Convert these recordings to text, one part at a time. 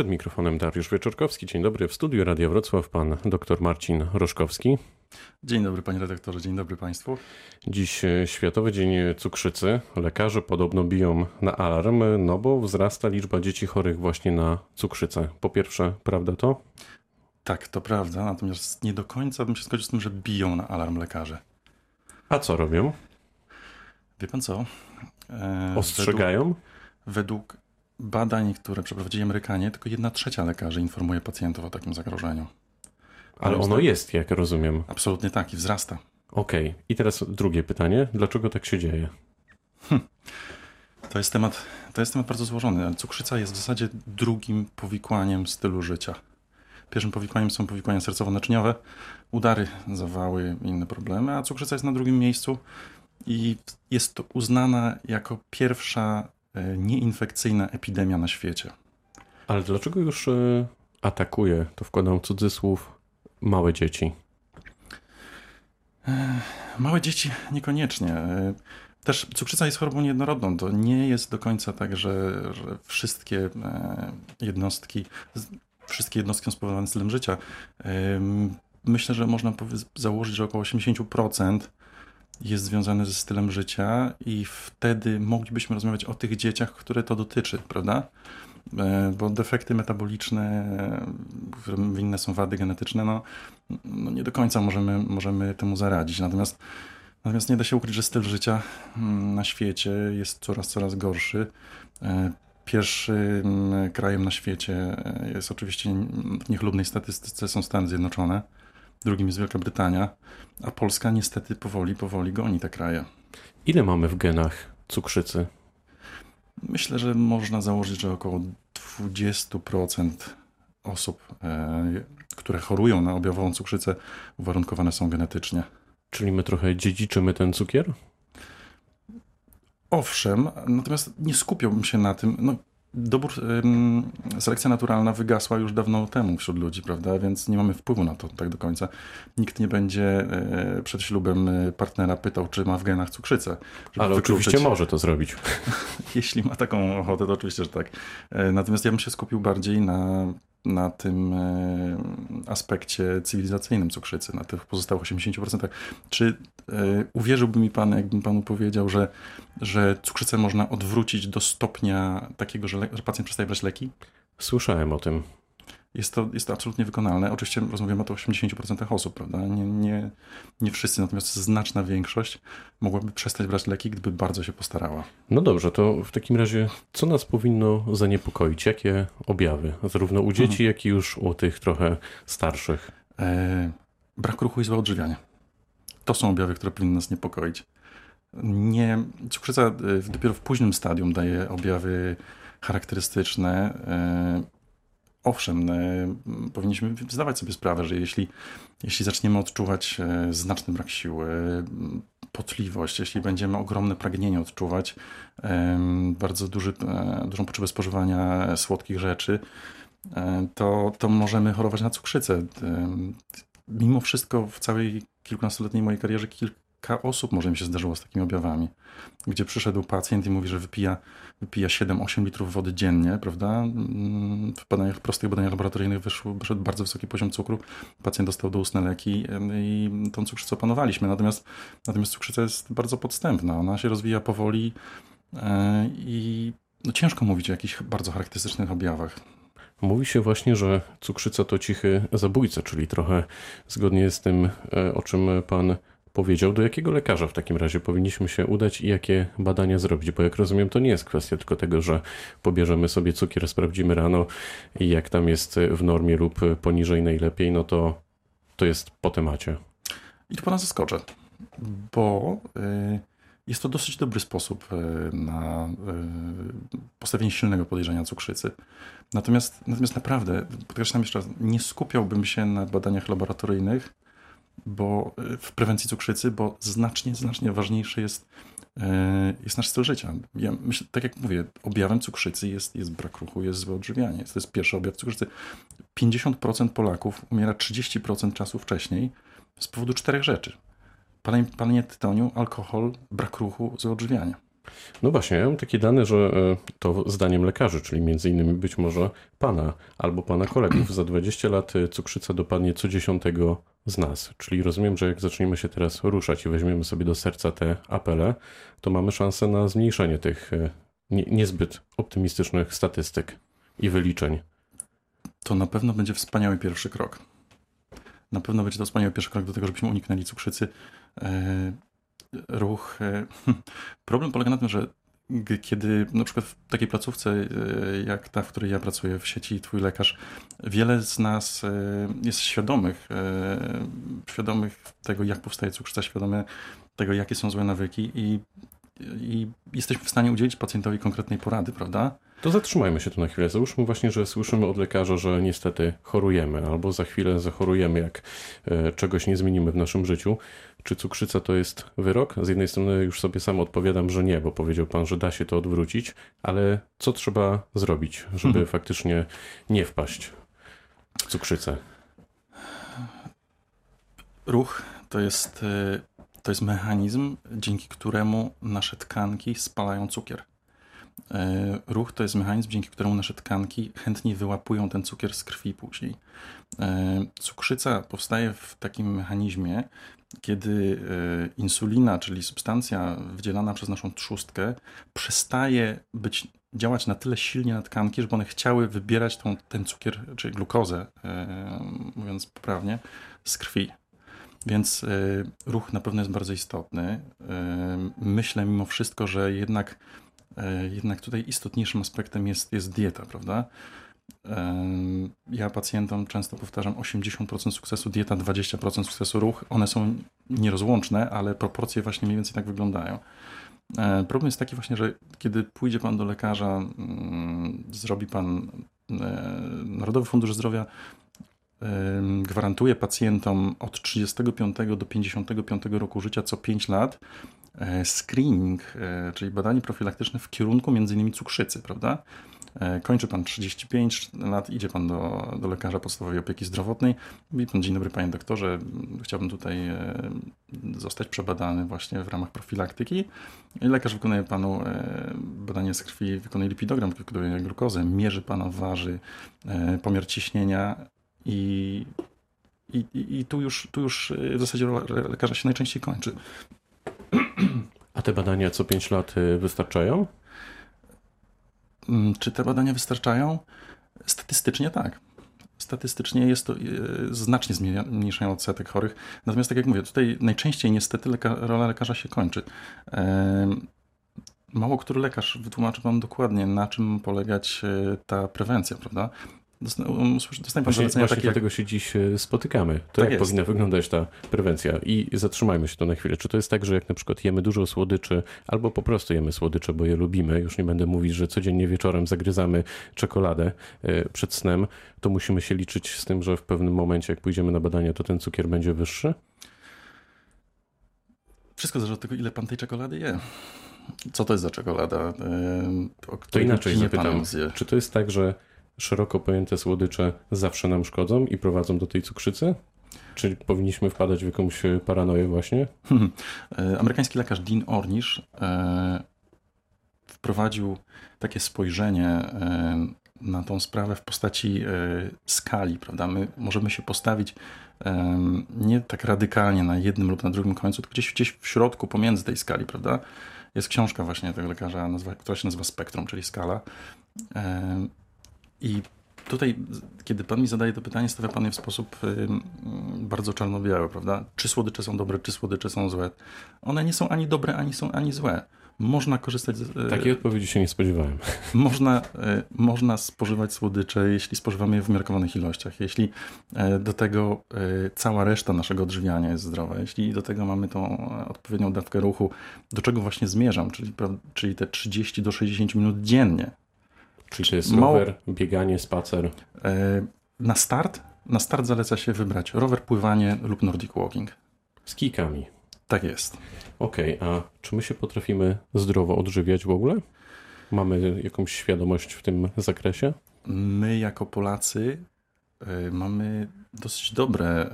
Przed mikrofonem Dariusz Wieczorkowski. Dzień dobry. W studiu Radia Wrocław pan dr Marcin Roszkowski. Dzień dobry panie redaktorze, dzień dobry państwu. Dziś e, Światowy Dzień Cukrzycy. Lekarze podobno biją na alarm, no bo wzrasta liczba dzieci chorych właśnie na cukrzycę. Po pierwsze, prawda to? Tak, to prawda, natomiast nie do końca bym się zgodził z tym, że biją na alarm lekarze. A co robią? Wie pan co? E, Ostrzegają? Według, według badań, które przeprowadzili Amerykanie, tylko jedna trzecia lekarzy informuje pacjentów o takim zagrożeniu. Ale ono jest, jak rozumiem. Absolutnie tak i wzrasta. Okej. Okay. I teraz drugie pytanie. Dlaczego tak się dzieje? Hm. To jest temat, to jest temat bardzo złożony. Cukrzyca jest w zasadzie drugim powikłaniem stylu życia. Pierwszym powikłaniem są powikłania sercowo-naczyniowe, udary, zawały, inne problemy, a cukrzyca jest na drugim miejscu i jest to uznana jako pierwsza nieinfekcyjna epidemia na świecie. Ale dlaczego już e, atakuje, to wkładam cudzysłów, małe dzieci? E, małe dzieci niekoniecznie. Też cukrzyca jest chorobą niejednorodną. To nie jest do końca tak, że, że wszystkie jednostki wszystkie jednostki są spowodowane stylem życia. Myślę, że można założyć, że około 80% jest związane ze stylem życia i wtedy moglibyśmy rozmawiać o tych dzieciach, które to dotyczy, prawda? E, bo defekty metaboliczne, winne są wady genetyczne, no, no nie do końca możemy, możemy temu zaradzić. Natomiast, natomiast nie da się ukryć, że styl życia mm, na świecie jest coraz, coraz gorszy. E, Pierwszym krajem na świecie e, jest oczywiście w niechlubnej statystyce są Stany Zjednoczone, drugim jest Wielka Brytania, a Polska niestety powoli, powoli goni te kraje. Ile mamy w genach cukrzycy? Myślę, że można założyć, że około 20% osób, e, które chorują na objawową cukrzycę, uwarunkowane są genetycznie. Czyli my trochę dziedziczymy ten cukier? Owszem, natomiast nie skupiałbym się na tym. No, dobór, selekcja naturalna wygasła już dawno temu wśród ludzi, prawda? Więc nie mamy wpływu na to tak do końca. Nikt nie będzie e, przed ślubem e, partnera pytał, czy ma w genach cukrzycę. Ale wykluczyć... oczywiście może to zrobić. Jeśli ma taką ochotę, to oczywiście, że tak. E, natomiast ja bym się skupił bardziej na na tym e, aspekcie cywilizacyjnym cukrzycy, na tych pozostałych 80%. Czy e, uwierzyłby mi pan, jakbym panu powiedział, że, że cukrzycę można odwrócić do stopnia takiego, że, że pacjent przestaje brać leki? Słyszałem o tym. Jest to, jest to absolutnie wykonalne. Oczywiście rozmawiamy o to 80% osób, prawda? Nie, nie, nie wszyscy, natomiast znaczna większość mogłaby przestać brać leki, gdyby bardzo się postarała. No dobrze, to w takim razie co nas powinno zaniepokoić? Jakie objawy? Zarówno u dzieci, hmm. jak i już u tych trochę starszych. E, brak ruchu i złe odżywianie. To są objawy, które powinny nas niepokoić. Nie, cukrzyca e, dopiero w późnym stadium daje objawy charakterystyczne e, owszem, e, powinniśmy zdawać sobie sprawę, że jeśli, jeśli zaczniemy odczuwać e, znaczny brak siły, potliwość, jeśli będziemy ogromne pragnienie odczuwać, bardzo duży, e, dużą potrzebę spożywania słodkich rzeczy, to, to możemy chorować na cukrzycę. Mimo wszystko w całej kilkunastoletniej mojej karierze kilka osób może mi się zdarzyło z takimi objawami, gdzie przyszedł pacjent i mówi, że wypija, wypija 7-8 litrów wody dziennie, prawda? Mm, w badaniach, prostych badaniach laboratoryjnych wyszło, wyszedł bardzo wysoki poziom cukru. Pacjent dostał doustne leki i tą cukrzycę opanowaliśmy. Natomiast, natomiast cukrzyca jest bardzo podstępna. Ona się rozwija powoli e, i no ciężko mówić o jakichś bardzo charakterystycznych objawach. Mówi się właśnie, że cukrzyca to cichy zabójca, czyli trochę zgodnie z tym, e, o czym pan powiedział, do jakiego lekarza w takim razie powinniśmy się udać i jakie badania zrobić, bo jak rozumiem, to nie jest kwestia tylko tego, że pobierzemy sobie cukier, sprawdzimy rano i jak tam jest w normie lub poniżej najlepiej, no to to jest po temacie. I tu pana zaskoczę, bo y, jest to dosyć dobry sposób y, na y, postawienie silnego podejrzenia cukrzycy. Natomiast, natomiast naprawdę, podkreślam jeszcze raz, nie skupiałbym się na badaniach laboratoryjnych, bo e, w prewencji cukrzycy, bo znacznie, znacznie ważniejszy jest, e, jest nasz styl życia. Ja myślę, tak jak mówię, objawem cukrzycy jest, jest brak ruchu, jest złe odżywianie. To jest pierwszy objaw cukrzycy. 50% Polaków umiera 30% czasu wcześniej z powodu czterech rzeczy. Palenie, palenie tytoniu, alkohol, brak ruchu, złe odżywianie. No właśnie, ja mam takie dane, że e, to zdaniem lekarzy, czyli między innymi być może pana albo pana kolegów, za 20 lat e, cukrzyca dopadnie co dziesiątego z nas. Czyli rozumiem, że jak zaczniemy się teraz ruszać i weźmiemy sobie do serca te apele, to mamy szansę na zmniejszenie tych e, nie, niezbyt optymistycznych statystyk i wyliczeń. To na pewno będzie wspaniały pierwszy krok. Na pewno będzie to wspaniały pierwszy krok do tego, żebyśmy uniknęli cukrzycy ruch. E, problem polega na tym, że kiedy na przykład w takiej placówce e, jak ta, w której ja pracuję w sieci Twój Lekarz, wiele z nas e, jest świadomych, świadomych tego, jak powstaje cukrzyca, świadome tego, jakie są złe nawyki i, i jesteśmy w stanie udzielić pacjentowi konkretnej porady, prawda? To zatrzymajmy się tu na chwilę. Załóżmy właśnie, że słyszymy od lekarza, że niestety chorujemy, albo za chwilę zachorujemy, jak czegoś nie zmienimy w naszym życiu. Czy cukrzyca to jest wyrok? Z jednej strony już sobie sam odpowiadam, że nie, bo powiedział pan, że da się to odwrócić, ale co trzeba zrobić, żeby hmm. faktycznie nie wpaść w cukrzycę? Ruch to jest, y, to jest mechanizm, dzięki któremu nasze tkanki spalają cukier. Y, ruch to jest mechanizm, dzięki któremu nasze tkanki chętniej wyłapują ten cukier z krwi później. Y, cukrzyca powstaje w takim mechanizmie, kiedy e, insulina, czyli substancja wydzielana przez naszą trzustkę, przestaje być, działać na tyle silnie na tkanki, żeby one chciały wybierać tą, ten cukier, czy glukozę, e, mówiąc poprawnie, z krwi. Więc e, ruch na pewno jest bardzo istotny. Myślę mimo wszystko, że jednak, jednak tutaj istotniejszym aspektem jest, jest dieta, prawda? Ja pacjentom często powtarzam 80% sukcesu dieta, 20% sukcesu ruch. One są nierozłączne, ale proporcje właśnie mniej więcej tak wyglądają. E, problem jest taki właśnie, że kiedy pójdzie pan do lekarza, mm, zrobi pan e, Narodowy Fundusz Zdrowia gwarantuje pacjentom od 35 do 55 roku życia co 5 lat e, screening, czyli badanie profilaktyczne w kierunku innymi cukrzycy, prawda? E, kończy pan 35 lat, idzie pan do, do lekarza podstawowej opieki zdrowotnej. Mówi pan, dzień dobry panie doktorze, chciałbym tutaj e, zostać przebadany właśnie w ramach profilaktyki. Lekarz wykonuje panu e, badanie z krwi, wykonuje lipidogram, wykonuje glukozę, mierzy pana waży, pomiar ciśnienia i, i, i tu, już, tu już w zasadzie lekarza się najczęściej kończy. A te badania co 5 lat wystarczają? Mm, czy te badania wystarczają? Statystycznie tak. Statystycznie jest to e, znacznie zmniejszają odsetek chorych. Natomiast, tak jak mówię, tutaj najczęściej niestety leka rola lekarza się kończy. Mało który lekarz wytłumaczy Wam dokładnie, na czym polegać e, ta prewencja, prawda? Dostanie pan właśnie, właśnie takie... dlatego się dziś e, spotykamy. To tak jak powinna wyglądać ta prewencja? I zatrzymajmy się to na chwilę. Czy to jest tak, że jak na przykład jemy dużo słodyczy, albo po prostu jemy słodycze, bo je lubimy, już nie będę mówić, że codziennie wieczorem zagryzamy czekoladę e, przed snem, to musimy się liczyć z tym, że w pewnym momencie, jak pójdziemy na badania, to ten cukier będzie wyższy? Wszystko zależy od tego, ile pan tej czekolady je. Co to jest za czekolada? O to inaczej zapytam. Czy to jest tak, że szeroko pojęte słodycze zawsze nam szkodzą i prowadzą do tej cukrzycy? Czy powinniśmy wpadać w jakąś paranoję właśnie? Hmm. Amerykański lekarz Dean Ornish e, wprowadził takie spojrzenie e, na tą sprawę w postaci skali, prawda? My możemy się postawić nie tak radykalnie na jednym lub na drugim końcu, tylko gdzieś, gdzieś w środku, pomiędzy tej skali, prawda? Jest książka właśnie tego lekarza, która się nazywa Spektrum, czyli skala. I tutaj, kiedy pan mi zadaje to pytanie, stawia pan je w sposób bardzo czarno-biały, prawda? Czy słodycze są dobre, czy słodycze są złe? One nie są ani dobre, ani są ani złe. Można korzystać z... E, Takiej odpowiedzi się nie spodziewałem. Można, e, można spożywać słodycze, jeśli spożywamy je w umiarkowanych ilościach. Jeśli e, do tego cała reszta naszego odżywiania jest zdrowa. Jeśli do tego mamy tą odpowiednią dawkę ruchu, do czego właśnie zmierzam, czyli, czyli te 30 do 60 minut dziennie Czyli to jest Mało... rower, bieganie, spacer? E, na start? Na start zaleca się wybrać rower, pływanie lub nordic walking. Z kijkami? Tak jest. Okej, okay, a czy my się potrafimy zdrowo odżywiać w ogóle? Mamy jakąś świadomość w tym zakresie? My jako Polacy y, mamy dosyć dobre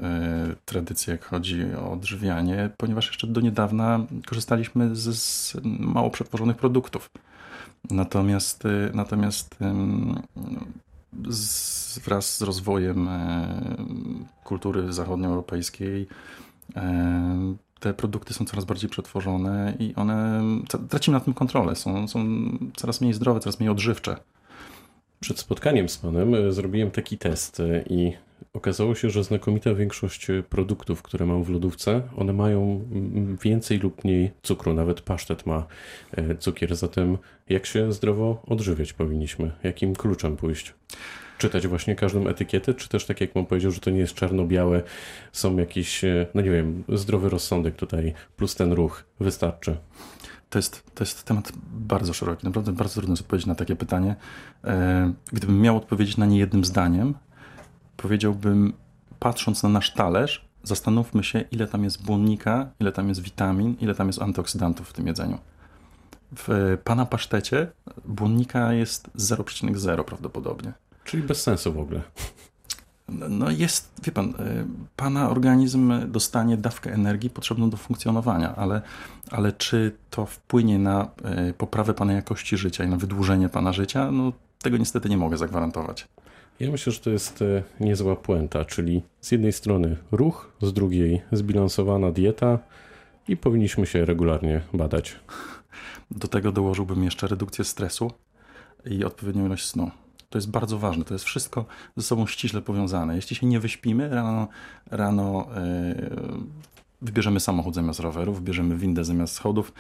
y, tradycje, jak chodzi o odżywianie, ponieważ jeszcze do niedawna korzystaliśmy z, z mało przetworzonych produktów. Natomiast, y, natomiast z, wraz z rozwojem kultury zachodnioeuropejskiej te produkty są coraz bardziej przetworzone i one tracimy na tym kontrolę. Są, są coraz mniej zdrowe, coraz mniej odżywcze. Przed spotkaniem z Panem e, zrobiłem taki test e, i okazało się, że znakomita większość e, produktów, które mam w lodówce, one mają więcej lub mniej cukru. Nawet pasztet ma cukier. Zatem jak się zdrowo odżywiać powinniśmy? Jakim kluczem pójść? czytać właśnie każdą etykietę, czy też tak jak mam powiedział, że to nie jest czarno-białe, są jakieś, no nie wiem, zdrowy rozsądek tutaj, plus ten ruch wystarczy? To jest, to jest temat bardzo szeroki. Naprawdę bardzo trudno jest odpowiedzieć na takie pytanie. E, gdybym miał odpowiedzieć na nie jednym zdaniem, powiedziałbym, patrząc na nasz talerz, zastanówmy się, ile tam jest błonnika, ile tam jest witamin, ile tam jest antyoksydantów w tym jedzeniu. W pana pasztecie błonnika jest 0,0 prawdopodobnie. Czyli bez sensu w ogóle. No jest, wie pan, y, pana organizm dostanie dawkę energii potrzebną do funkcjonowania, ale, ale czy to wpłynie na y, poprawę pana jakości życia i na wydłużenie pana życia, no tego niestety nie mogę zagwarantować. Ja myślę, że to jest y, niezła puenta, czyli z jednej strony ruch, z drugiej zbilansowana dieta i powinniśmy się regularnie badać. Do tego dołożyłbym jeszcze redukcję stresu i odpowiednią ilość snu. To jest bardzo ważne. To jest wszystko ze sobą ściśle powiązane. Jeśli się nie wyśpimy, rano, rano yy, wybierzemy samochód zamiast roweru, wybierzemy windę zamiast schodów,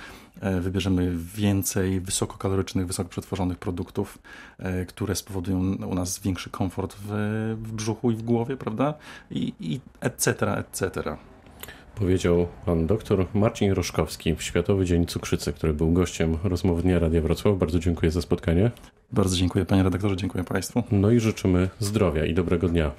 yy, wybierzemy więcej wysokokalorycznych, wysoko przetworzonych produktów, yy, które spowodują u nas większy komfort w, w brzuchu i w głowie, prawda? I, i etc., etc powiedział pan doktor Marcin Roszkowski w Światowy Dzień Cukrzycy, który był gościem rozmowy Dnia Radia Wrocław. Bardzo dziękuję za spotkanie. Bardzo dziękuję panie redaktorze, dziękuję państwu. No i życzymy zdrowia i dobrego dnia.